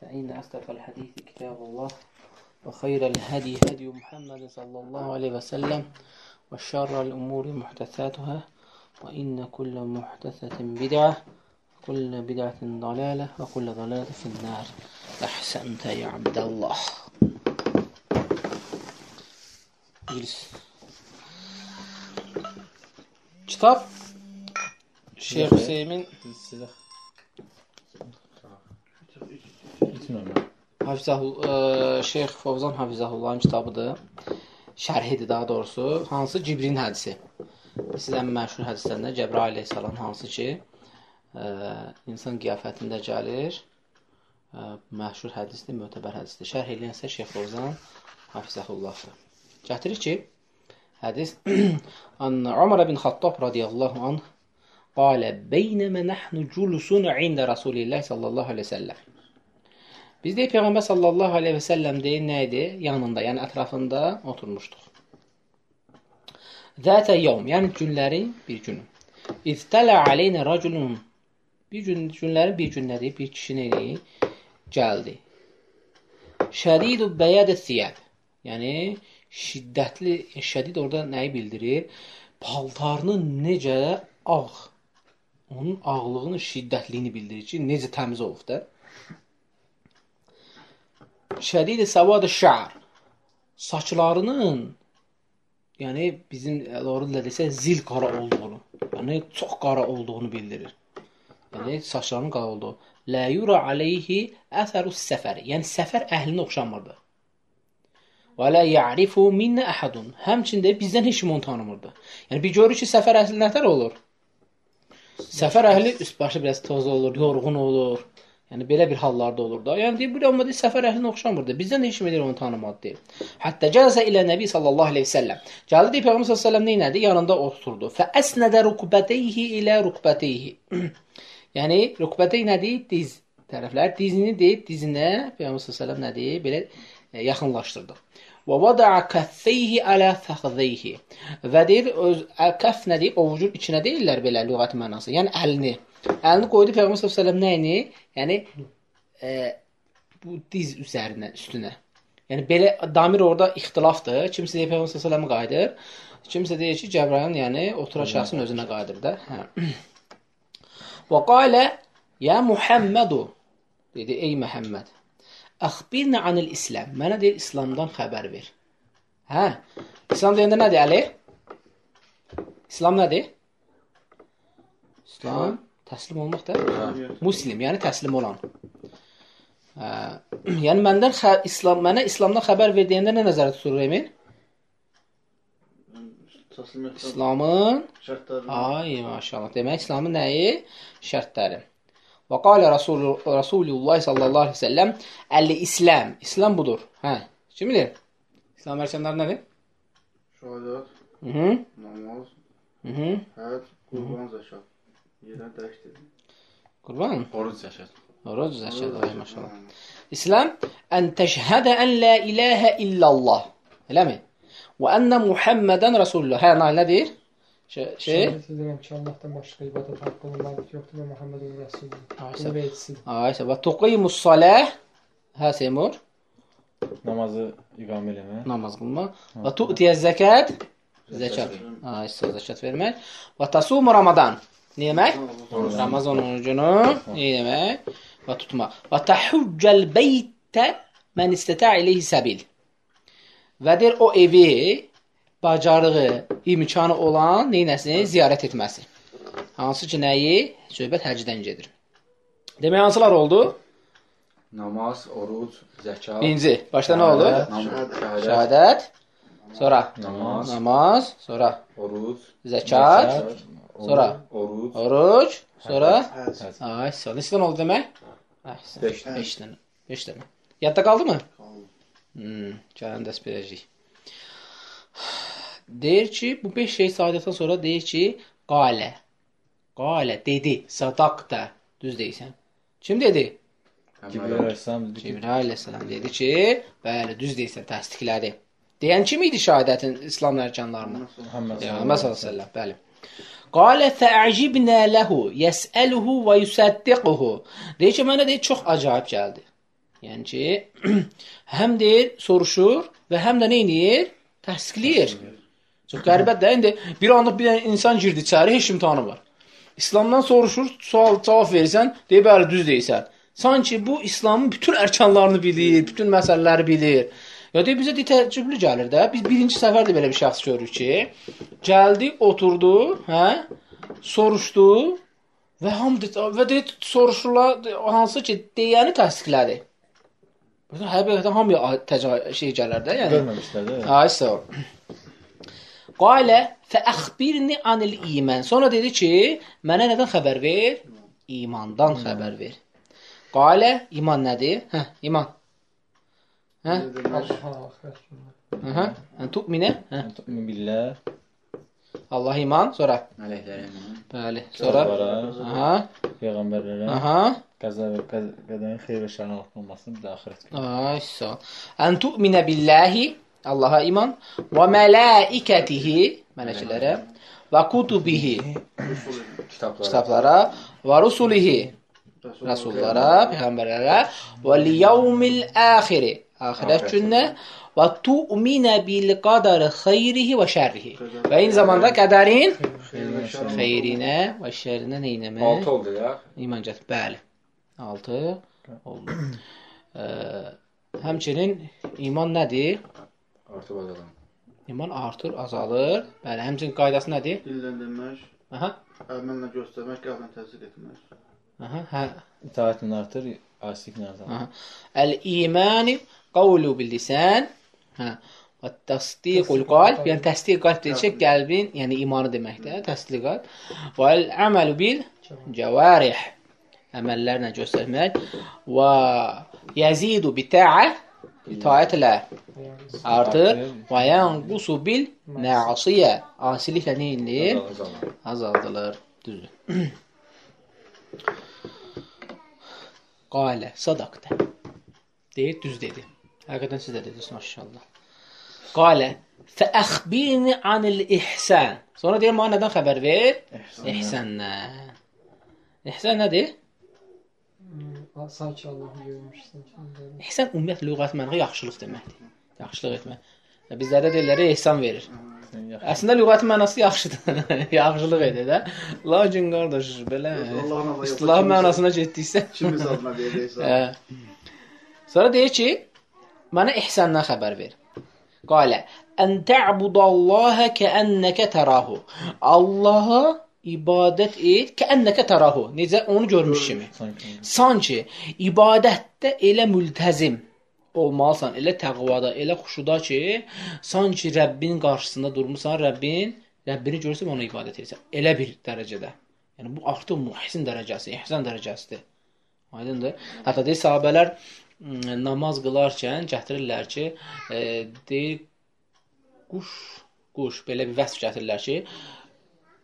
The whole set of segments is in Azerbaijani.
فإن أصدق الحديث كتاب الله وخير الهدي هدي محمد صلى الله عليه وسلم وشر الأمور محدثاتها وإن كل محدثة بدعة وكل بدعة ضلالة وكل ضلالة في النار. أحسنت يا عبد الله. جلس Kitap Şeyh Hüseyin Çətin olmaq. Hafizəhullah e, Şeyx Fovzan Hafizahullahın kitabıdır. Şərhidir daha doğrusu. Hansı Cibrin hədisi. Sizin ən məşhur hədislərində Cəbrail əleyhissalam hansı ki, ə, insan qiyafətində gəlir. Ə, məşhur hədisdir, mötəbər hədisdir. Şərh eləyən isə Şeyx Fovzan Hafizahullahdır. Gətirir ki, hədis An Ömər ibn Xattab radiyallahu anh qala beynəmə nəhnu culusun ində Rasulillah sallallahu əleyhi və səlləm. Biz de Peygamber sallallahu aleyhi ve sellem deyin neydi? Yanında yani etrafında oturmuştuk. Zate yevm yani günlerin bir günü. İztala aleyne raculun bir gün günlerin bir günleri bir kişi neydi? Geldi. Şedidu beyad siyab. Yani şiddetli, şedid orada neyi bildirir? Paltarının necə ağ onun ağlığının şiddətliyini bildirir ki, necə təmiz olub da. Şədid savad şər. Saçlarının yəni bizim doğru ilə desə zil qara olduğunu, yəni çox qara olduğunu bildirir. Yəni saçlarının qara olduğu. La yura alayhi atharu səfər. Yəni səfər əhlinə oxşamırdı. Və la ya'rifu minna ahadun. Həmçində bizdən heç kim onu tanımırdı. Yəni bir görür ki, səfər əhli nətər olur? Səfər əhli üst başı biraz toz olur, yorğun olur. Yəni belə bir hallarda olur da. Yəni deyir, bu amma deyir, səfər əhlinə oxşamırdı. Bizdən heç kim edir onu tanımadı deyir. Hətta cəzə ilə Nəbi sallallahu əleyhi və səlləm. Gəldi deyir, Peyğəmbər sallallahu əleyhi və səlləm nə etdi? Yanında oturdu. Fə əsnədə rukbəteyhi ilə rukbəteyhi. yəni rukbətey nədir? Diz tərəflər. Dizini deyib dizinə Peyğəmbər sallallahu əleyhi və səlləm nə deyir? Belə e, yaxınlaşdırdı. Və vada'a kəffeyhi alə fəxzeyhi. Və deyir, öz kəff nə deyir? Ovucun içinə deyirlər belə lüğət mənası. Yəni əlini. Əlini qoydu Peyğəmbər sallallahu nəyini? Yəni e, bu diz üzərinə, üstünə. Yəni belə damir orada ixtilafdır. Kimsə deyir Peyğəmbər sallallahu qayıdır. Kimsə deyir ki, Cəbrailin yəni oturan şəxsin özünə qayıdır da. Hə. Və qalə ya Muhammedu dedi ey Məhəmməd Əxbirnə anil İslam. Mənə deyir İslamdan xəbər ver. Hə? İslam deyəndə nədir Əli? İslam nədir? İslam təslim olmaq da. Muslim, yəni təslim olan. Hə, yəni məndən İslam mənə İslamdan xəbər ver deyəndə nə nəzərdə tutulur Emin? İslamın şərtləri. Ay, maşallah. Demək İslamın nəyi? Şərtləri. Və qalə Rasul Rasulullah sallallahu əleyhi və səlləm əl-İslam. İslam budur. Hə. Kim bilir? İslam ərkanları nədir? Şəhadət, Mhm. namaz, Mhm. həc, qurban, zəkat. Yerə dəyişdir. Qurban. Oruc zəkat. Oruc, zəkat, ay maşallah. İslam ən təşhədə ən la ilahə illallah. Eləmi? Və ennə Muhammedən Rasulullah. Hə, nə nədir? Şey, şey Şəhadət edirəm ki, Allahdan başqa ibadət haqqı olan malik yoxdur və Muhammedun Rəsulullah. Ay, Bunu etsin. Ayşə və tuqimus salah. Hə, Seymur. Namazı iqamə eləmə. namaz qılmaq və tu'tiyə zəkat zəkat. Ay, zəkat vermək və tasumu Ramadan. Nə demək? Ramazan orucunu nə demək? Və tutmaq. Və tahujjal beytə mən istəta ilayhi səbil. Və deyir o evi bacarığı, imkanı olan neynəsin? Ziyarət etməsi. Hansı ki nəyi? Söhbət həcdən gedir. Demək hansılar oldu? Namaz, oruc, zəkat. Birinci. Başda nə oldu? Şəhadət. Sonra Namaz, namaz, sonra oruc, zəkat, sonra oruc, oruc, sonra Həc. ay, sonra neçə dənə oldu demək? Əhsən. Beş 5 dənə. 5 dənə. Yadda qaldı mı? Qaldı. Hmm, gələn dərs biləcəyik. Deyir ki, bu 5 şey saydıqdan sonra deyir ki, qalə. Qalə dedi, sadaqta. Düz deyirsən. Kim dedi? Cibril əleyhissalam dedi ki, Cibril əleyhissalam dedi ki, bəli, düz deyirsən, təsdiqlədi. Deyən kim idi şahadətin İslam ərkanlarını? Peyğəmbər sallallahu əleyhi və səlləm, bəli. Qalə fə'cibnə lehu yes'aluhu və yusaddiquhu. Deyir ki, mənə deyir çox acayib gəldi. Yəni ki, həm deyir, soruşur və həm də nə edir? Təsdiqləyir. Çox qəribədir də. İndi bir anda bir insan girdi içəri, heç kim tanımır. İslamdan soruşur, sual cavab verirsən, deyir bəli düz deyirsən. Sanki bu İslamın bütün ərkanlarını bilir, bütün məsələləri bilir. Ya deyir bizə deyir təəccüblü gəlir də. Biz birinci səfərdə belə bir şəxs görürük ki, gəldi, oturdu, hə? Soruşdu və hamı və deyir soruşurlar hansı ki, deyəni təsdiqlədi. Bütün həqiqətən hamıya təcə şey gələr də, yəni. Görməmişlər də. Ay sağ ol. Qalə fəəxbirni anil iman. Sonra dedi ki, mənə nədən xəbər ver? İmandan xəbər ver. Qalə iman nədir? Hə, iman. Hə? Ne demək? Allah'a axir günü. Hə? Ən tu'minə? Hə. Tu'min billah. Allah iman, sonra. Mələklərə iman. Bəli, sonra. Sonra Aha. peyğəmbərlərə Aha. qəza və qəz- qədərin xeyir və şərrin olmasını bir də axirət günü. Ay sağ ol. Ən tu'minə billahi Allaha iman və mələikətihi mələklərə və kutubihi Kitablara. kitablara və rusulihi Resul- Rasullara, peyğəmbərlərə və liyevmil axiri axirət gününə və tu'minə bil qadari xeyrihi və şərrihi. Və eyni zamanda qədərin xeyrinə və şərrinə nə etmək? 6 oldu ya. İman gətir. Bəli. 6 oldu. Ə, həmçinin iman nədir? Artıb azalan. İman artır, azalır. Bəli, həmçinin qaydası nədir? Dildən demək, Aha. əməllə göstərmək, qəlblə təsdiq etmək. Aha, hə. İtaətin artır, asiliklə azalır. Aha. El-iman qavlu bil lisan. Hə. Və təsdiqul qalb, yəni təsdiq qalb deyəcək qəlbin, yəni imanı deməkdir, təsdiq qalb. Və el-əməlu bil cəvarih. Əməllərlə göstərmək və yazidu bi ta'a itaətlə Yani artır və yanqusu bil ma'asiyə. Asiliklə nə edilir? Azalan. Azaldılır. Düzdür. Qalə sadaqtə. Deyir, düz dedi. Həqiqətən siz də dediniz, maşallah. Qalə fəəxbirni anil ihsan. Sonra deyir, mənə nədən xəbər ver? İhsandan. İhsan nədir? hmm, sanki Allah'ı görmüşsün. Şimdi. İhsan ümumiyyətlə lüğət mənası yaxşılıq deməkdir. Yaxşılıq etmək. Bizlərdə deyirlər, ehsan verir. Yaxşı. Əslində lüğətin mənası yaxşıdır. yaxşılıq edir də. Lakin qardaş, belə istilah mənasına getdiksə, Kimiz adına deyəcəksən? Hə. Sonra deyir ki, mənə ihsandan xəbər ver. Qalə: "Ən ta'budallaha kə'annaka tarahu." Allaha ibadət et kə'annaka tarahu. Necə onu görmüş kimi. Sanki. Sanki ibadətdə elə mültəzim olmalısan, elə təqvada, elə xuşuda ki, sanki Rəbbin qarşısında durmusan, Rəbbin, Rəbbini görürsən ona ibadət edirsən. Elə bir dərəcədə. Yəni bu artıq muhsin dərəcəsi, ihsan dərəcəsidir. Aydındır? Hətta deyir sahabelər namaz qılarkən gətirirlər ki, e, deyir quş, quş belə bir vəsf gətirirlər ki,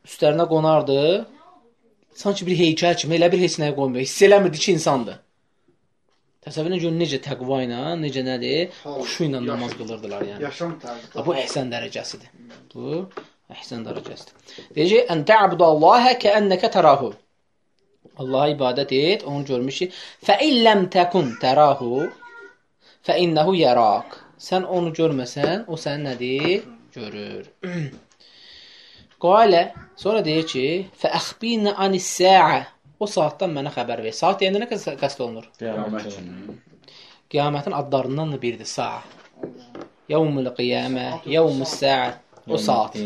üstlərinə qonardı, sanki bir heykəl kimi elə bir heç nəyə qoymuyor. Hiss eləmirdi ki, insandır. Təsəvvür edin necə təqva ilə, necə nədir, xuşu ilə namaz qılırdılar yəni. Yaşam tərzi. Ha, Bu ihsan dərəcəsidir. Bu ihsan dərəcəsidir. Deyəcək, "Ən ta'budallaha kə'annaka tarahu." Allaha ibadət et, onu görmüş ki, "Fə illəm təkun tarahu fə innehu yarak." Sən onu görməsən, o səni nədir? Görür. Qalə, sonra deyir ki, "Fə əxbirna anis-sa'a." O saatdan mənə xəbər ver. Saat deyəndə nə qəsd olunur? Qiyamət. Qiyamətin adlarından da biridir sa'a. Yevmul qiyamə, yevmus sa'a. O saat.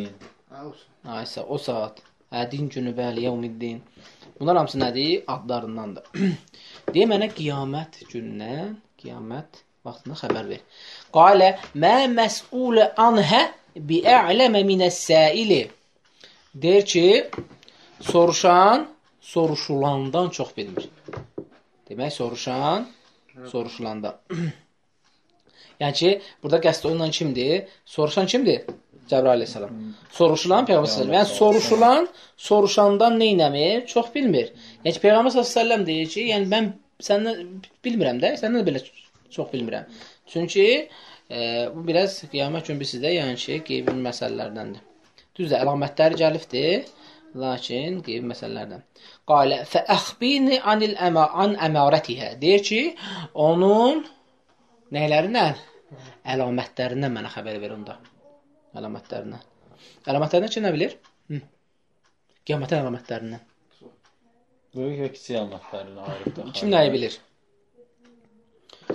Aysə, o saat. Hə, din günü bəli, yevmiddin. Bunlar hamısı nədir? Adlarındandır. Deyə mənə qiyamət günündən, qiyamət vaxtında xəbər ver. Qalə mə məs'ul anhə bi'a'ləmə minəs-səili. Deyir ki, soruşan soruşulandan çox bilmir. Demək soruşan soruşulanda. yəni ki, burada qəsd olunan kimdir? Soruşan kimdir? Cəbrail əleyhissalam. Soruşulan Peyğəmbər sallallahu əleyhi və səlləm. Yəni soruşulan soruşandan nə etmir? Çox bilmir. Yəni Peyğəmbər sallallahu əleyhi və səlləm deyir ki, yəni mən səndən bilmirəm də, səndən də belə çox bilmirəm. Çünki e, bu biraz qiyamət günü sizdə yəni ki, qeybin məsələlərdəndir. Düzdür, əlamətləri gəlibdir. Lakin qeyb məsələlərdən. Qalə fa əxbirni anil əma an əmarətihə. Deyir ki, onun nəylərindən? Əlamətlərindən mənə xəbər ver onda. Əlamətlərindən. Əlamətlərindən kim nə bilir? Hı. Qiyamətin əlamətlərindən. Böyük və kiçik əlamətlərini ayırıb Kim nəyi bilir?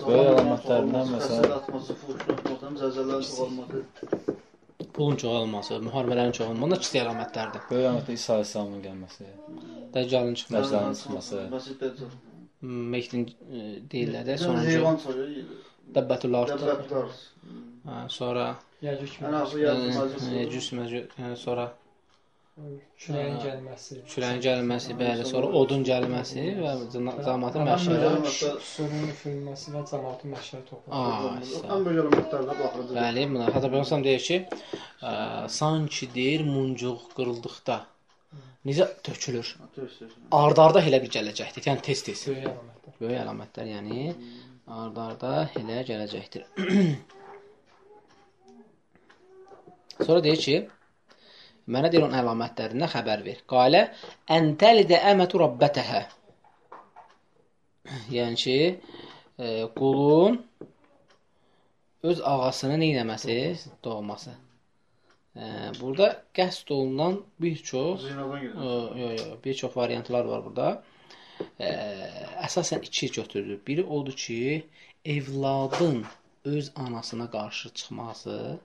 Böyle əlamətlərindən məsələn- zəlzələlər çoxalması. Pulun çoxalması, müharibələrin çoxalması, bunlar kiçik əlamətlərdir. Böyük əlamətdə İsa Aleyhisselamın gəlməsi, Dəccalın çıxması, Dəcjalın çıxması. Mehdin e, deyirlər də, sonuncu. Dəbbətül. Hə, sonra. Məcus məcus, hə, sonra küləyin gəlməsi. küləyin gəlməsi, bəli, sonra odun gəlməsi və cəmaatın məşəri. Surun üfürülməsi və cəmaatın məşəri toplanması. Ən böyük əlamətlərlə baxırdı. Bəli, buna Hacı Peyğəmbər deyir ki, ə, sanki deyir muncuq qırıldıqda necə tökülür. Ardarda elə bir gələcəkdir. Yəni tez-tez. Böyük əlamətlər. Böyük əlamətlər, yəni ardarda elə gələcəkdir. Sonra deyir ki, mənə deyir onun əlamətlərindən xəbər ver. Qalə əntəlidə əmətu rabbətəhə. Yəni ki, e, qulun öz ağasını neynəməsi? Doğması. E, burada qəsd olunan bir çox. Yox, yox, yox. Bir çox variantlar var burada. Ə, əsasən iki götürülür. Biri odur ki, evladın öz anasına qarşı çıxması,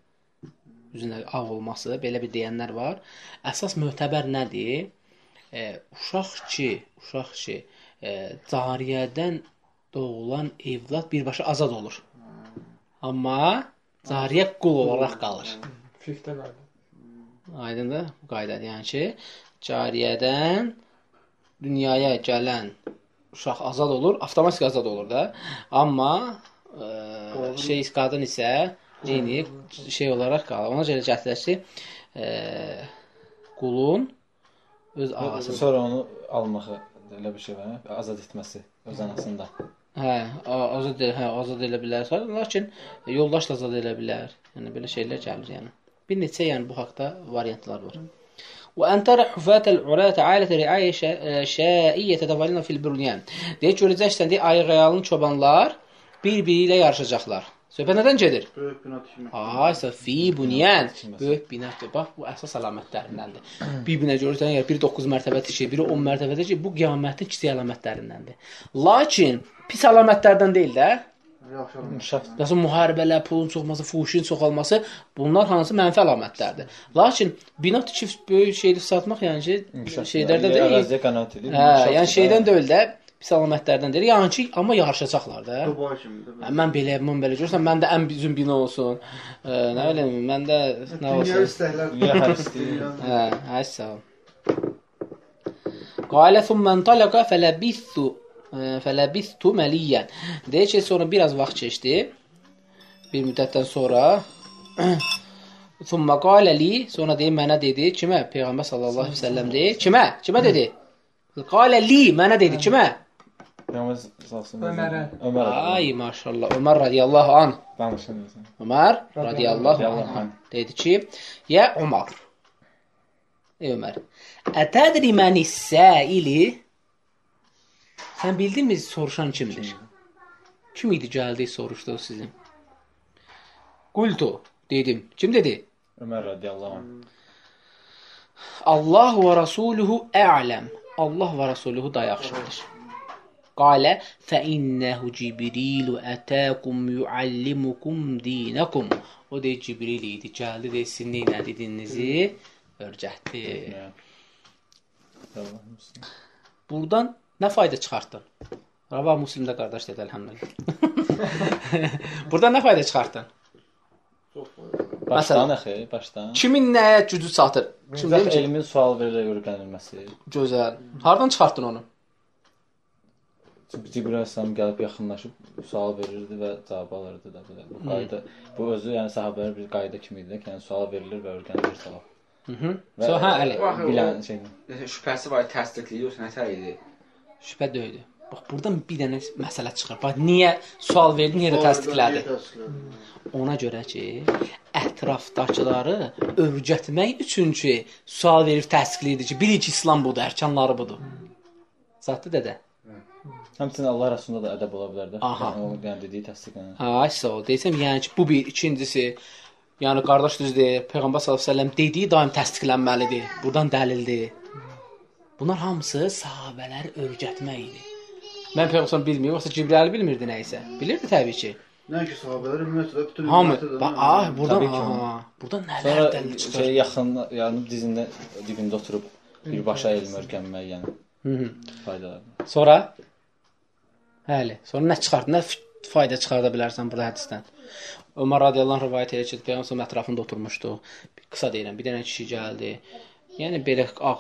üzünə ağ olması, belə bir deyənlər var. Əsas mötəbər nədir? Ə, uşaq ki, uşaq ki, ə, cariyədən doğulan evlad birbaşa azad olur. Amma cariyə qul olaraq qalır. Fiqdə qayda. Aydındır? Bu qaydadır. Yəni ki, cariyədən dünyaya gələn uşaq azad olur, avtomatik azad olur da. Amma ə, şey qadın isə eyni şey olaraq qalır. Ona görə gətirək ki, ə, qulun öz ağasını Sonra onu almağı elə bir şey var, azad etməsi öz anasında. Hə, azad hə, azad edə bilər. Lakin yoldaş da azad edə bilər. Yəni belə şeylər gəlir yəni. Bir neçə yəni bu haqqda variantlar var. Və antara hufatal urata ailat riaya şaiyyə tadavalina fil buryan. Deyir görəcəksən deyə ayğayalın çobanlar bir-biri ilə yarışacaqlar. Söhbət nədən gedir? Böyük bina tikmək. Aysa fi bunyan böyük binadır. Bax bu əsas əlamətlərindəndir. Bir binə görürsən, yəni biri 9 mərtəbə tikir, biri 10 mərtəbədə ki, bu qiyamətin kiçik əlamətlərindəndir. Lakin pis əlamətlərdən deyil də. Yaxşı müharibələr, pulun çoxması, fuhuşun çoxalması, bunlar hansı mənfi əlamətlərdir. Lakin bina tikib böyük şeyləri satmaq, yəni ki, şeylərdə deyil. Əraziyə qənaət edir. Hə, yəni şeydən deyil də, pis əlamətlərdən deyil. Yəni ki, amma yarışacaqlar da. Dubai kimidir. Hə, Mən belə, mən belə görürsən, məndə ən bizim bina olsun. Ə, nə bilim, məndə nə Dünya olsun. istəklər. Dünya hər istəyir. Hə, hə, sağ ol. Qalə thumma intalaqa fələbithu ə, fələbithu maliyan. Deyir ki, sonra biraz vaxt keçdi. Bir müddətdən sonra thumma qala li, sonra deyir mənə dedi, kimə? Peyğəmbər sallallahu əleyhi və səlləm deyir. Kimə? Kimə dedi? Qala li, mənə dedi, kimə? Peyğəmbər sallallahu Ömərə. Ömər. Ay maşallah. Ömər radiyallahu anh. Danışın. Ömər radiyallahu anh. dedi ki, ya Ömər. Ey Ömər. Ətədri məni səili? Sən bildinmi soruşan kimdir? Kim idi gəldi soruşdu sizin? Qultu dedim. Kim dedi? Ömər radiyallahu anh. Allah və Rasuluhu a'lem. Allah və Rasuluhu da yaxşıdır. Qalə fə innəhu Cibrilu ətəkum yuallimukum dinakum. O deyir Cibril idi. Gəldi deyir sizin nə dediyinizi öyrətdi. Radiyallahu Burdan nə fayda çıxartdın? Rava Müslimdə qardaş dedi elhamdülillah. Burdan nə fayda çıxartdın? Başdan axı, başdan. Kimin nəyə gücü çatır? Kim Zax deyir ki, elmin sual verərək öyrənilməsi. gözəl. Hardan çıxartdın onu? Cibril əleyhissalam gəlib yaxınlaşıb sual verirdi və cavab alırdı da belə. Bu qayda, bu özü yəni sahabələr bir qayda kimi idi ki, yəni sual verilir və öyrənilir cavab. Mhm. So hə, Əli. bilən şey. Şübhəsi var, təsdiqləyir, yoxsa nə idi? Şübhə deyildi. Bax burdan bir dənə məsələ çıxır. Bax niyə sual verdi, niyə də təsdiqlədi? Ona görə ki, ətrafdakıları övgətmək üçün ki, sual verib təsdiqləyir ki, bilir ki, İslam budur, ərkanları budur. Zətdə dədə. Həmçinin Allah Rəsulunda da ədəb ola bilər də. Aha. Yəni, o yəni dediyi təsdiqlənir. Ay sağ ol. Desəm yəni ki, bu bir, ikincisi Yəni qardaş düz deyir. Peyğəmbər sallallahu əleyhi və səlləm dediyi daim təsdiqlənməlidir. Burdan dəlildir. Bunlar hamısı sahabələri öyrətmək idi. Mən Peyğəmbər bilmir, yoxsa Cibrəil bilmirdi nə isə. Bilirdi təbii ki. Nəinki sahabələr ümumiyyətlə bütün Hamı, ümumiyyətlə bax, ah, ki, aha, buradan nələr dəlil çıxır. şey yaxın, yəni dizində dibində oturub birbaşa elm öyrənmək, yəni Hı -hı. faydalı. Sonra Həli, sonra nə çıxart, nə fayda çıxarda bilərsən burada hədisdən? Ömər radiyallahu anh rivayet edir ki, Peyğəmbər ətrafında oturmuşdu. Qısa deyirəm, bir dənə kişi gəldi. Yəni belə ağ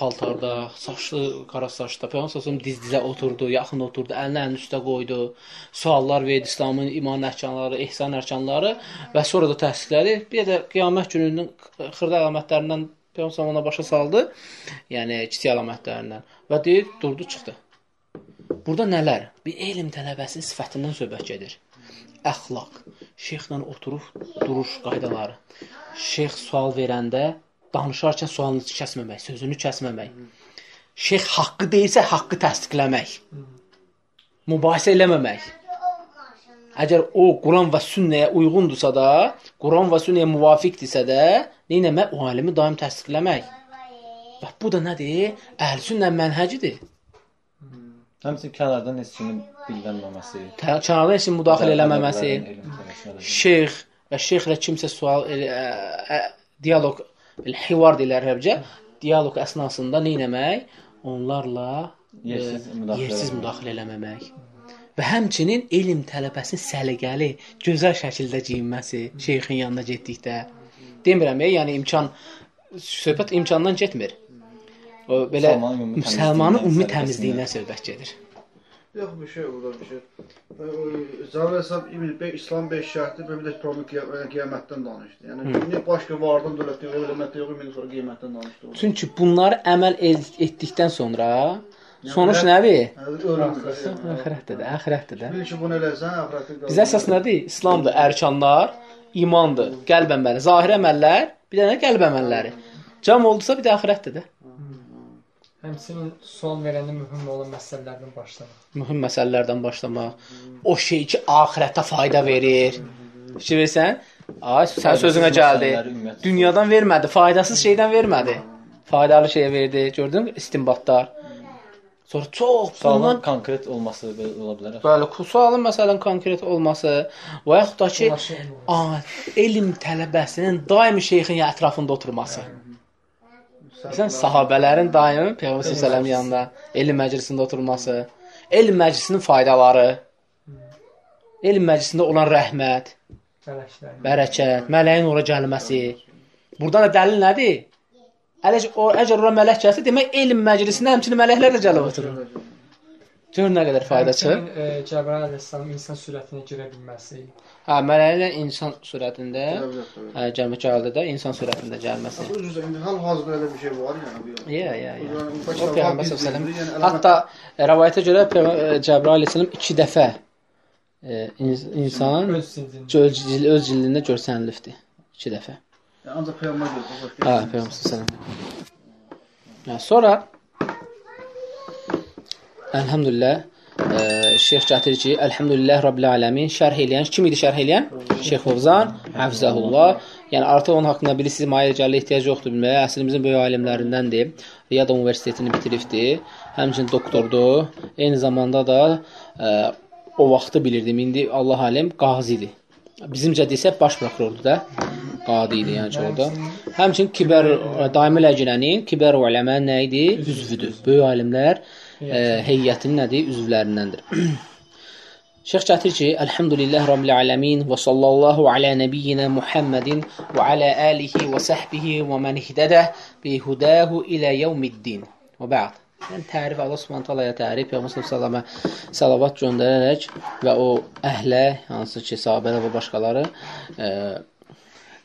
paltarda, saçlı, qara saçda Peyğəmbər diz-dizə oturdu, yaxın oturdu, əlini əlinin üstə qoydu. Suallar verdi İslamın iman ərkanları, ehsan ərkanları və sonra da təsdiqlədi. Bir də qiyamət gününün xırda əlamətlərindən Peyğəmbər ona başa saldı. Yəni kiçik əlamətlərindən və deyib durdu, çıxdı. Burada nələr? Bir elm tələbəsinin sifətindən söhbət gedir. Əxlaq, şeyxlə oturub duruş qaydaları. Şeyx sual verəndə danışarkən sualını kəsməmək, sözünü kəsməmək. Şeyx haqqı deyirsə, haqqı təsdiqləmək. Mübahisə eləməmək. Əgər o Quran və sünnəyə uyğundursa da, Quran və sünnəyə müvafiqdirsə də, nə etmək? O alimi daim təsdiqləmək. Bax bu da nədir? Əhl-sünnə mənhəcidir. Həmçinin kənardan heç kimin bilənməməsi, Kənardan kim müdaxilə eləməməsi, şeyx və şeyxlə kimsə sual elə, ə, ə, dialoq elə hivar deyirlər ərəbcə. Dialoq əsnasında nə etmək? Onlarla Yersiz ə, müdaxilə yersiz eləməmək. müdaxilə eləməmək. Və həmçinin elm tələbəsinin səliqəli, gözəl şəkildə geyinməsi şeyxin yanına getdikdə. Demirəm, e, yəni imkan söhbət imkandan getmir. O belə Müsəlmanın ümumi təmizliyinə söhbət gedir. Yox bir şey burada bir şey. Cavab hesab İbn Bey İslam 5 şərti və bir də problem qiyamətdən danışdı. Yəni indi başqa vardan dövlət yox, elmət yox, indi sonra qiymətdən danışdı. Çünki bunları əməl etdikdən sonra sonuç nədir? Ölüm. Axirətdə də, axirətdə də. Bil ki, bunu eləsən, axirətdə Bizə əsas nədir? İslamdır, ərkanlar, imandır, qəlb əməlləri, zahir əməllər, bir dənə qəlb əməlləri. Cəm oldusa bir də axirətdə də. Həmçinin sual verəndə mühüm olan məsələlərdən başlamaq. Mühüm məsələlərdən başlamaq. O şey ki, axirətə fayda verir. Fikir versən? Ay, sən sözünə gəldi. Dünyadan vermədi, faydasız şeydən vermədi. Faydalı şeyə verdi. Gördün? İstinbatlar. Sonra çox Sualın bundan konkret olması belə ola bilər. Bəli, sualın məsələn konkret olması və yaxud da ki, elm tələbəsinin daimi şeyxin ətrafında oturması. Məsələn, sahabələrin daimi Peyğəmbər sallallahu yanında elm məclisində oturması, elm məclisinin faydaları, elm məclisində olan rəhmət, bərəkət, mələyin ora gəlməsi. Burdan da dəlil nədir? Əgər o əgər ora mələk gəlsə, demək elm məclisinə həmçinin mələklər də gəlib oturur. Gör nə qədər fayda çıxır. E, Cəbrail əleyhissalam insan sürətinə girə bilməsi. Hə, mələklər insan sürətində hə, gəlmək gəldi də insan sürətində gəlməsi. Ucuz indi hal-hazırda elə bir şey var yəni ya, ya. Yəni, O Peyğəmbər sallallahu əleyhi yəni səlləm hətta e, rivayətə görə e, Cəbrail əleyhissalam 2 dəfə e, ins- insan öz cildində. göz öz cildində görsənilibdi. 2 dəfə. Ancaq peyğəmbər gözü. Hə, Peyğəmbər sallallahu Ya sonra Elhamdülillah e, Şeyx gətirir ki, Elhamdülillah Rabbil Alamin şərh eləyən kim idi şərh eləyən? Şeyx Fovzan, Həfzəhullah. Yəni artıq onun haqqında bilirsiniz, maya ricali ehtiyac yoxdur bilməyə. Əslimizin böyük alimlərindəndir. Riyad Universitetini bitiribdi. Həmçinin doktordur. Eyni zamanda da e, o vaxtı bilirdim. İndi Allah alim qazidir. Bizimcə desək baş prokurordur da. Qadi idi yəni orada. Həmçinin kiber daimi ləcnənin kiber uləmə nə idi? Üzvüdür. Böyük alimlər e, heyətinin nədir? Üzvlərindəndir. Şeyx gətirir ki, Elhamdülillah Rabbil Alamin və sallallahu ala nəbiyyina Muhammedin və ala alihi və səhbihi və mən ihtədə bi hudahu ilə yevmiddin. Və bə'd. Yəni tərif Allah Subhanahu taalaya tərif Peyğəmbər sallallahu əleyhi salavat göndərərək və o əhlə hansı ki, sahabələr və başqaları e,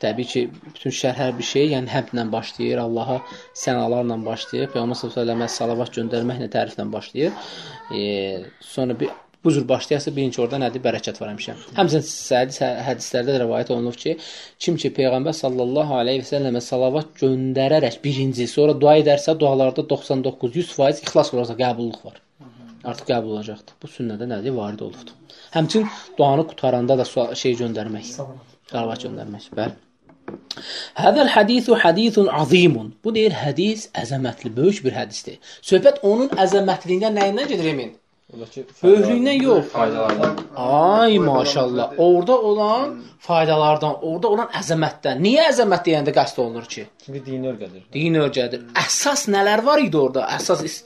Təbii ki, bütün şərh hər bir şey, yəni həmdlə başlayır, Allaha sənalarla başlayır, Peyğəmbər sallallahu salavat göndərməklə təriflə başlayır. E, sonra bir bu cür başlayasa birinci orada nədir? Bərəkət var həmişə. Həmçinin hədis hədislərdə də rivayet olunub ki, kim ki Peyğəmbər sallallahu əleyhi və səlləmə salavat göndərərək birinci, sonra dua edərsə, dualarda 99-100% ixlas olacaq, qəbulluk var. Artıq qəbul olacaqdır. Bu sünnədə nədir? Varid olubdur. Həmçinin duanı qutaranda da şey göndərmək. Salavat göndərmək. Bəli. Hədəl hadisu hadisun azimun. Bu deyir hədis əzəmətli, böyük bir hədisdir. Söhbət onun əzəmətliyindən nəyindən gedir emin? Böyüklüyündən yox. Faydalardan. Ay maşallah. Orada olan faydalardan, orada olan əzəmətdən. Niyə əzəmət deyəndə qəsd olunur ki? Çünki dini örgədir. Din örgədir. Əsas nələr var idi orada? Əsas is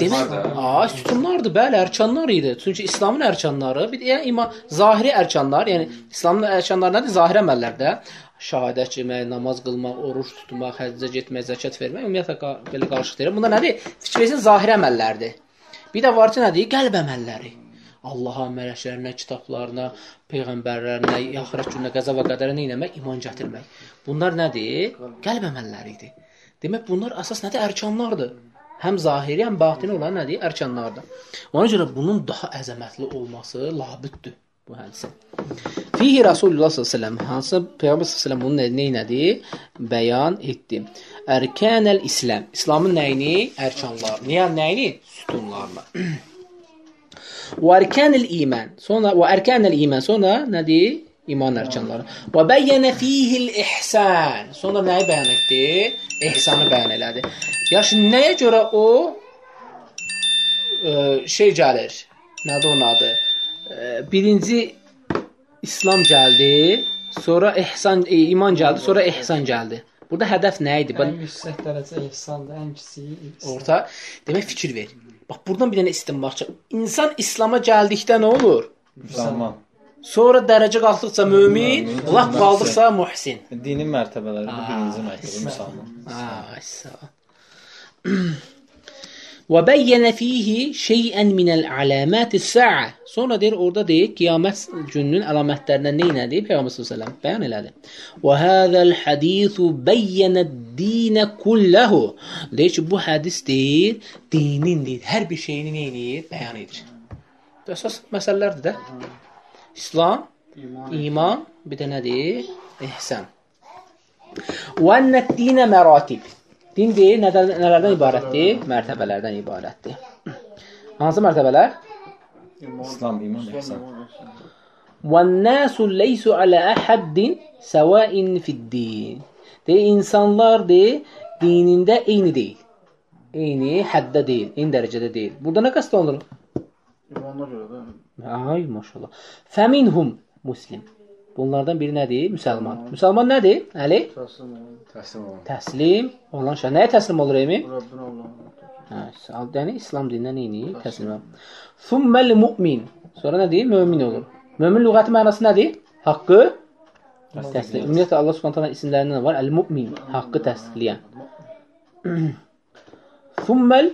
Demək, a, sütunlardı, bəli, ərkanlar idi. Çünki İslamın ərkanları, bir yəni iman zahiri ərkanlar, yəni İslamın ərkanları nədir? Zahiri əməllərdə şahadət etmək, namaz qılmaq, oruç tutmaq, həccə getmək, zəkat vermək, ümumiyyətlə belə qarışıq deyirəm. Bunlar nədir? Fikir versin zahiri əməllərdir. Bir də var ki, nədir? Qəlb əməlləri. Allaha, mələklərinə, kitablarına, peyğəmbərlərinə, axirət gününə, qəza və qədərə nə etmək? İman gətirmək. Bunlar nədir? Qəlb əməlləridir. Demək bunlar əsas nədir? Ərkanlardır. Həm zahiri, həm batini olan nədir? Ərkanlardır. Ona görə bunun daha əzəmətli olması labüddür bu hədisin. Fihi Rasulullah sallallahu əleyhi və səlləm hansı Peyğəmbər sallallahu əleyhi və səlləm bunun nə- nə nədir? Bəyan etdi. Ərkanəl İslam. İslamın nəyini? Ərkanlar. Niyə nəyini? Sütunlarını. Və ərkanəl iman. Sonra və ərkanəl iman. Sonra nədir? İman ərkanları. Və bəyyənə fihil ihsan. Sonra nəyi bəyan etdi? İhsanı bəyan elədi. Yaxşı, nəyə görə o e, şey gəlir? Nədir onun adı? Birinci İslam gəldi, sonra ihsan, e, iman gəldi, sonra ihsan gəldi. Burada hədəf nə idi? Ən yüksək dərəcə ihsandır, ən kiçiyi. Orta. Demək fikir ver. Bax buradan bir dənə istinbahçı. İnsan İslam'a gəldikdə nə olur? Müsəlman. Sonra dərəcə qalxdıqca mömin, lap mühsin. qaldıqca muhsin. Dinin mərtəbələri bu birinci mərtəbə müsəlman. Ay sağ bəyyənə fihi şey'ən minəl alamatис sa'a. Sonra deyir orada deyir qiyamət gününün əlamətlərindən nə nədir? Peyğəmbər sallallahu bəyan elədi. Və hadzal hadisu bəyyənə dinə kullahu. Deyir ki, bu hədis deyir, dinin deyir, hər bir şeyini nə edir? Bəyan edir. Bu əsas məsələlərdir də. İslam, İman. iman, bir də nədir? İhsan. Və ennə dinə məratib. Din deyir, nədən, nələrdən ibarətdir? Mərtəbələrdən ibarətdir. Hansı mərtəbələr? İslam, iman, ihsan. وَالنَّاسُ لَيْسُ عَلَى أَحَدٍ سَوَاءٍ فِي الدِّينِ Deyir, insanlar deyir, dinində eyni deyil. Eyni həddə deyil, eyni dərəcədə deyil. Burada nə qəsd olunur? İmana görə də. Ay maşallah. Fəminhum muslim. Bunlardan biri nədir? Müsəlman. Müsəlman nədir? Əli? Təslim olun. Təslim olun. Təslim olan şey. Nəyə təslim olur Emin? Rəbbin Allah'ın. Hə, yəni İslam dinindən neyini? Təslim. Thummal mu'min. Sonra nə deyir? Mömin olur. Mömin lüğəti mənası nədir? Haqqı təsdiq. Ümumiyyətlə Allah Subhanahu taala isimlərindən var. El-mu'min, haqqı təsdiqləyən. Thummal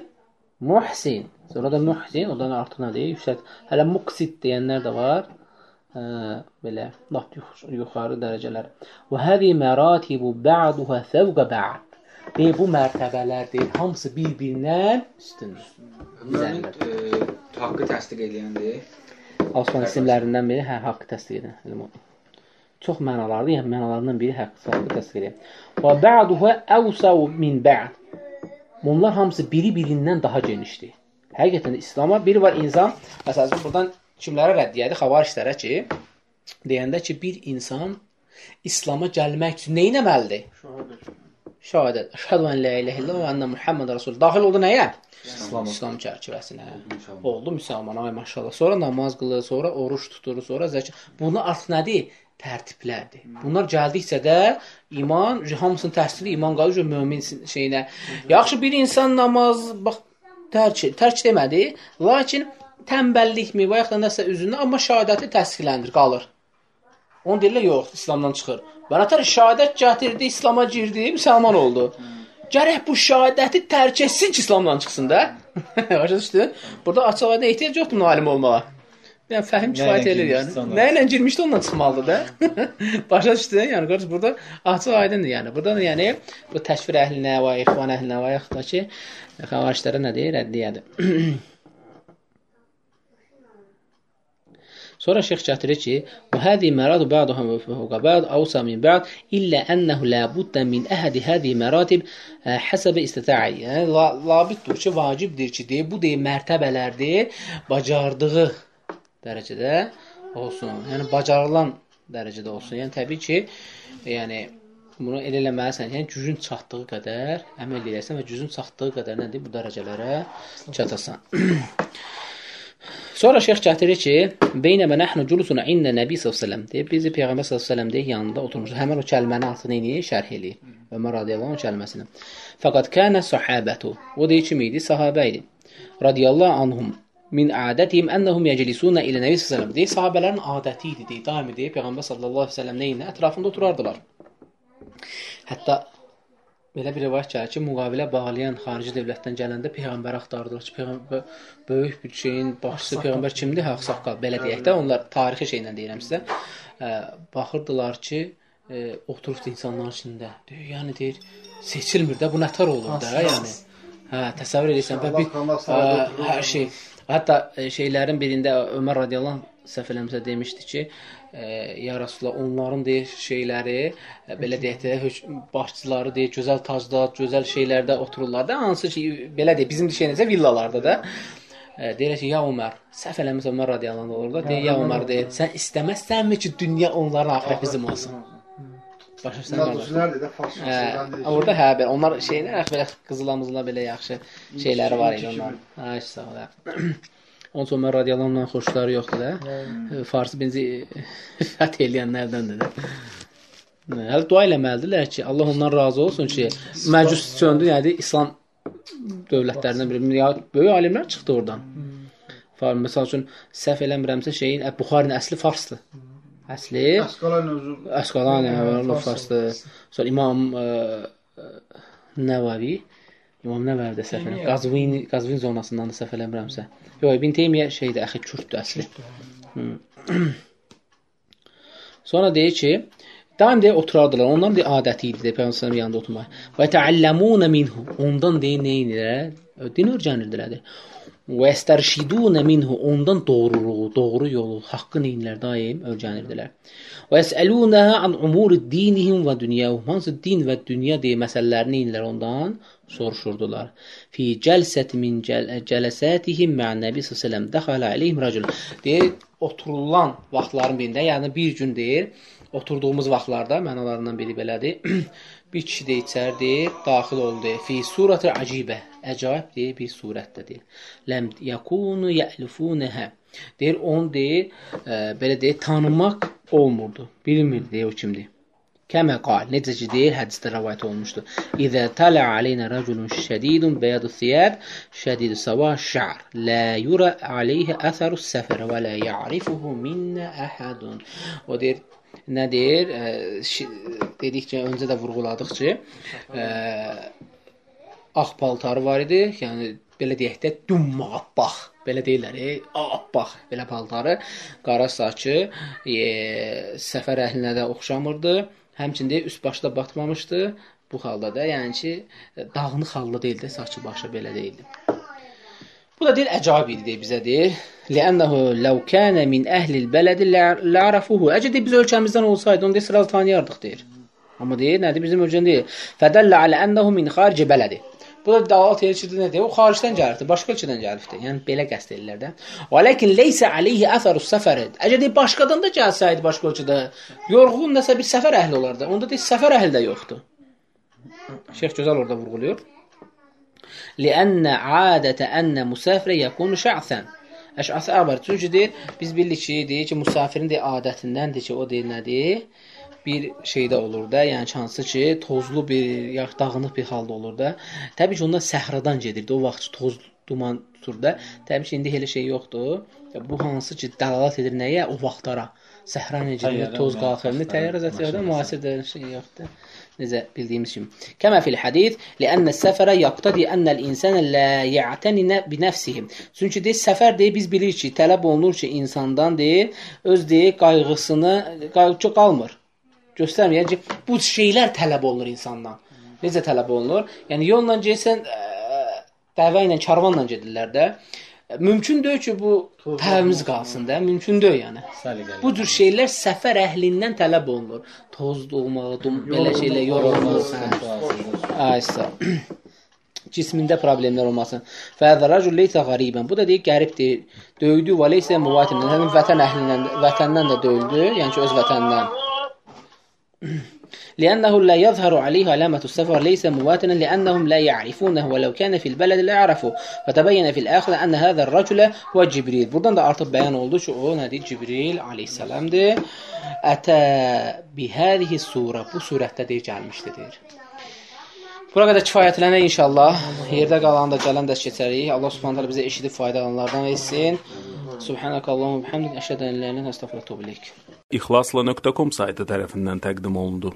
muhsin. Sonra da muhsin, ondan artıq nədir? Yüksək. Hələ muqsid deyənlər də var. Hə, belə lap yux- yuxarı dərəcələr. Və həzi məratibu ba'duha fawqa ba'd. Deyir, bu mərtəbələr deyir, hamısı bir-birindən üstündür. Mümin e, haqqı təsdiq edəndir. Osman isimlərindən biri hə, haqqı təsdiq edən. elm o. Çox mənalardır, yəni mənalarından biri haqqı, haqqı təsdiq edən. Və ba'duha awsa'u min ba'd. Bunlar hamısı biri-birindən daha genişdir. Həqiqətən İslam'a biri var insan, məsələn buradan kimlərə rəddiyədir? Xavarişlərə ki, deyəndə ki, bir insan İslam'a gəlmək üçün nə etməlidir? Şahadət. Şahadət. Əşhədü en la ilahe illallah və enne Muhammed Rasul. Daxil oldu nəyə? İslam. İslam çərçivəsinə. Oldu müsəlman, ay maşallah. Sonra namaz qılır, sonra oruç tutur, sonra zəkat. Bunlar artıq nədir? Tərtiblərdir. Bunlar gəldikcə də iman, hamısının təhsili iman qalır mömin şeyinə. Yaxşı bir insan namaz bax tərk tərk demədi, lakin tənbəllikmi və yaxud da nəsə üzündən amma şahadəti təsdiqləndir, qalır. Onu deyirlər yox, İslamdan çıxır. Bənətər şahadət gətirdi, İslam'a girdi, müsəlman oldu. Gərək bu şahadəti tərk etsin ki, İslamdan çıxsın da. Başa düşdün? Burada açıq aydın ehtiyac yoxdur müəllim olmağa. Yəni fəhim kifayət eləyir yəni. Nə ilə girmişdi ondan çıxmalıdır da. Başa düşdün? Yəni qardaş burada açıq aydındır yəni. Burada da yəni bu təkfir əhlinə və ixvan əhlinə və yaxud da ki xavariclərə nə deyir? Rəddiyədir. Sonra şeyx gətirir ki, "Və hadi maradu ba'duhum fawqa ba'd awsa min ba'd illa annahu la budda min ahadi hadi maratib e, hasab istita'i." Yəni la- labiddir ki, vacibdir ki, deyir, bu deyir mərtəbələrdir, bacardığı dərəcədə olsun. Yəni bacarılan dərəcədə olsun. Yəni təbii ki, yəni bunu elə eləməlisən, yəni gücün çatdığı qədər əməl edəsən və gücün çatdığı qədər nədir bu dərəcələrə çatasan. Sonra şeyx gətirir ki, "Beynəmə nəhnu culusun ində Nəbi sallallahu deyir. Biz Peyğəmbər sallallahu deyir yanında oturmuşuq. Həmin o kəlməni altını eləyir, şərh eləyir. Ömər radiyallahu anh kəlməsini. Fəqat kana sahabətu. O deyir kim idi? Sahabə idi. Radiyallahu anhum min adətihim ennehum yeclisuna ilə Nəbi sallallahu deyir. Sahabələrin adəti idi, deyir. Daimi deyir Peyğəmbər sallallahu əleyhi və səlləm nəyinə ətrafında oturardılar. Hətta belə bir rivayət gəlir ki, müqavilə bağlayan xarici dövlətdən gələndə peyğəmbər axtardılar ki, peyğəmbər böyük bir şeyin başçısı peyğəmbər kimdir? Ağsaqqal. Belə deyək də, onlar tarixi şeylə deyirəm sizə. Ə, baxırdılar ki, ə, oturubdu insanların içində. Deyir, yəni deyir, seçilmir də bu nətər olur da, yəni. Hə, təsəvvür edirsən və bir ə, oturur. hər şey. Hətta şeylərin birində Ömər radiyallahu səhv eləmirəmsə demişdi ki, ə, ya Rasulullah onların deyir şeyləri ə, belə deyək də başçıları deyir gözəl tacda, gözəl şeylərdə otururlar da, hansı ki belə deyək bizim şey necə villalarda da. Ə, deyir ki, ya Ömər, səhv eləmirəmsə Ömər radiyallahu olur da, deyir ya Ömər deyir, sən istəməzsənmi ki, dünya onların axirət bizim olsun? Başa düşürsən? də farsça. Hə, orada hə belə onlar şeylər belə qızılamızla belə yaxşı şeyləri var idi onların. Hə, sağ ol. Onun üçün Ömər radiyallahu xoşları yoxdur da. Farsı benzi fəth eləyənlərdəndir də. Hə, Hələ dua eləməlidirlər ki, Allah ondan razı olsun ki, məcus söndü, yəni İslam dövlətlərindən biri. Ya böyük alimlər çıxdı oradan. Far məsəl üçün səhv eləmirəmsə şeyin ə, Buxarinin əsli farsdır. Əsli Əskalan özü. Əsqalani Allah farsdır. Sonra İmam ə, Nəvavi İmam Nəvavi də səhv eləmirəm. Qazvin Qazvin zonasından da səhv eləmirəmsə. Yox, İbn Teymiyyə şeydir, əxi Kürddür əsli. Hı. Sonra deyir ki, daim deyir oturardılar. Onların deyir adəti idi deyir Peyğəmbərin yanında oturmaq. Və təallamuna minhu. Ondan deyir nə edirlər? Din öyrənirdilər. Və yəstərşiduna minhu. Ondan doğruluğu, doğru yolu, haqqı neyinlər daim öyrənirdilər. Və yəsəlunaha an umuri dinihim və dünyahum. Hansı din və dünya deyir məsələlərini neyinlər ondan soruşurdular. Fi cəlsət min cəl cələsətihim ma'an Nəbi sallallahu əleyhi və səlləm dəxalə aleyhim racul. Deyir, oturulan vaxtların birində, yəni bir gün deyir, oturduğumuz vaxtlarda mənalarından biri belədir. Bir kişi də içərdi, daxil oldu. Fi surati acibə. Əcaib deyir bir surətdədir. Ləm yakunu ya'lifunha. Deyir, onu deyir, ə, belə deyir, tanımaq olmurdu. Bilmirdi deyir o kimdir. Kəmə qal, necə ki deyir, hədisdə rəvayət olmuşdu. İzə tala aleyna raculun şədidun beyadu thiyab, şədidu sava ş'r, la yura aleyhi əsəru səfər və la ya'rifuhu minnə əhədun. O deyir, nə deyir? Ə, dedikcə öncə də vurğuladıq ki, ə, ağ paltarı var idi. Yəni belə deyək də dummabbaq. Belə deyirlər, e, abbaq belə paltarı, qara saçı, e, səfər əhlinə də oxşamırdı. Həmçində üst başda batmamışdı. Bu halda da, yəni ki, dağınıq halda deyildi, saçı başı belə deyildi. Bu da deyir əcaib idi deyir bizə deyir. Lənnəhu law kana min əhlil bələd la'rafuhu. Əgər deyir, biz ölkəmizdən olsaydı onu deyir sıraz tanıyardıq deyir. Amma deyir, nədir bizim ölkədən deyil. Fədəllə alə ənəhu min xarici bələdi. Bu da dəlalət edir ki, nə deyir? O xaricdən gəlibdi, başqa ölkədən gəlibdi. Yəni belə qəsd edirlər də. Və lakin leysə alayhi atharu səfər. Əgər deyir başqadan da gəlsəydi başqa ölkədə, yorğun nəsə bir səfər əhli olardı. Onda deyir səfər əhli də yoxdur. Şeyx gözəl orada vurğulayır. لأن عادة أن مسافر يكون şa'san. Əş'ası əbər. Çünki deyir, biz bilirik ki, deyir ki, müsafirin deyir adətindəndir ki, o deyir nədir? Bir şeydə olur da, yəni ki, hansı ki, tozlu bir, ya dağınıq bir halda olur da. Təbii ki, onlar səhradan gedirdi. O vaxt toz, duman tutur da. Təbii ki, indi elə şey yoxdur. Bu hansı ki, dəlalət edir nəyə? O vaxtlara. Səhra necə Təyyarə, toz yəni, qalxır. İndi təyyarə təyyarə zət yoxdur, maşınası. müasir də şey yoxdur. Necə bildiyimiz kimi. Kəmə fil hadis, li'anna səfərə yaqtadi anna al-insana la ya'tani bi nafsihi. Çünki deyir səfər deyir biz bilirik ki, tələb olunur ki, insandan deyir öz deyir qayğısını qayğıcı qalmır. Göstərmir. Yəni ki, bu şeylər tələb olunur insandan. Necə tələb olunur? Yəni yolla getsən ə, dəvə ilə, karvanla gedirlər də. Mümkün deyil ki, bu təmiz qalsın da, mümkün deyil yəni. Səliqəli. Bu cür şeylər səfər əhlindən tələb olunur. Toz doğmağı, dum, belə şeylər yorulmaq. Aysa. cismində problemlər olmasın. Fəzə rəcul leysə qariban. Bu da deyir qəribdir. Döydü və leysə muvatin. Həmin vətən əhlindən, vətəndən də döydü, yəni ki öz vətəndən. لأنه لا يظهر عليه علامة السفر ليس مواطنا لأنهم لا يعرفونه ولو كان في البلد لا يعرفه فتبين في الآخر أن هذا الرجل هو Cibril. Buradan da artıq bəyan oldu ki, o nədir? Cibril aleyhissalamdır. Ətə bihəzihi sura. Bu surətdə deyir, gəlmişdi deyir. Bura qədər kifayətlənək inşallah. Yerdə qalan da gələn də keçərik. Allah Subhanahu taala bizə eşidib faydalananlardan etsin. Subhanakallahumma bihamdik əşhədu en la ilahe illə əstəğfiruke və etûbü ileyk. İxlasla.com saytı tərəfindən təqdim olundu.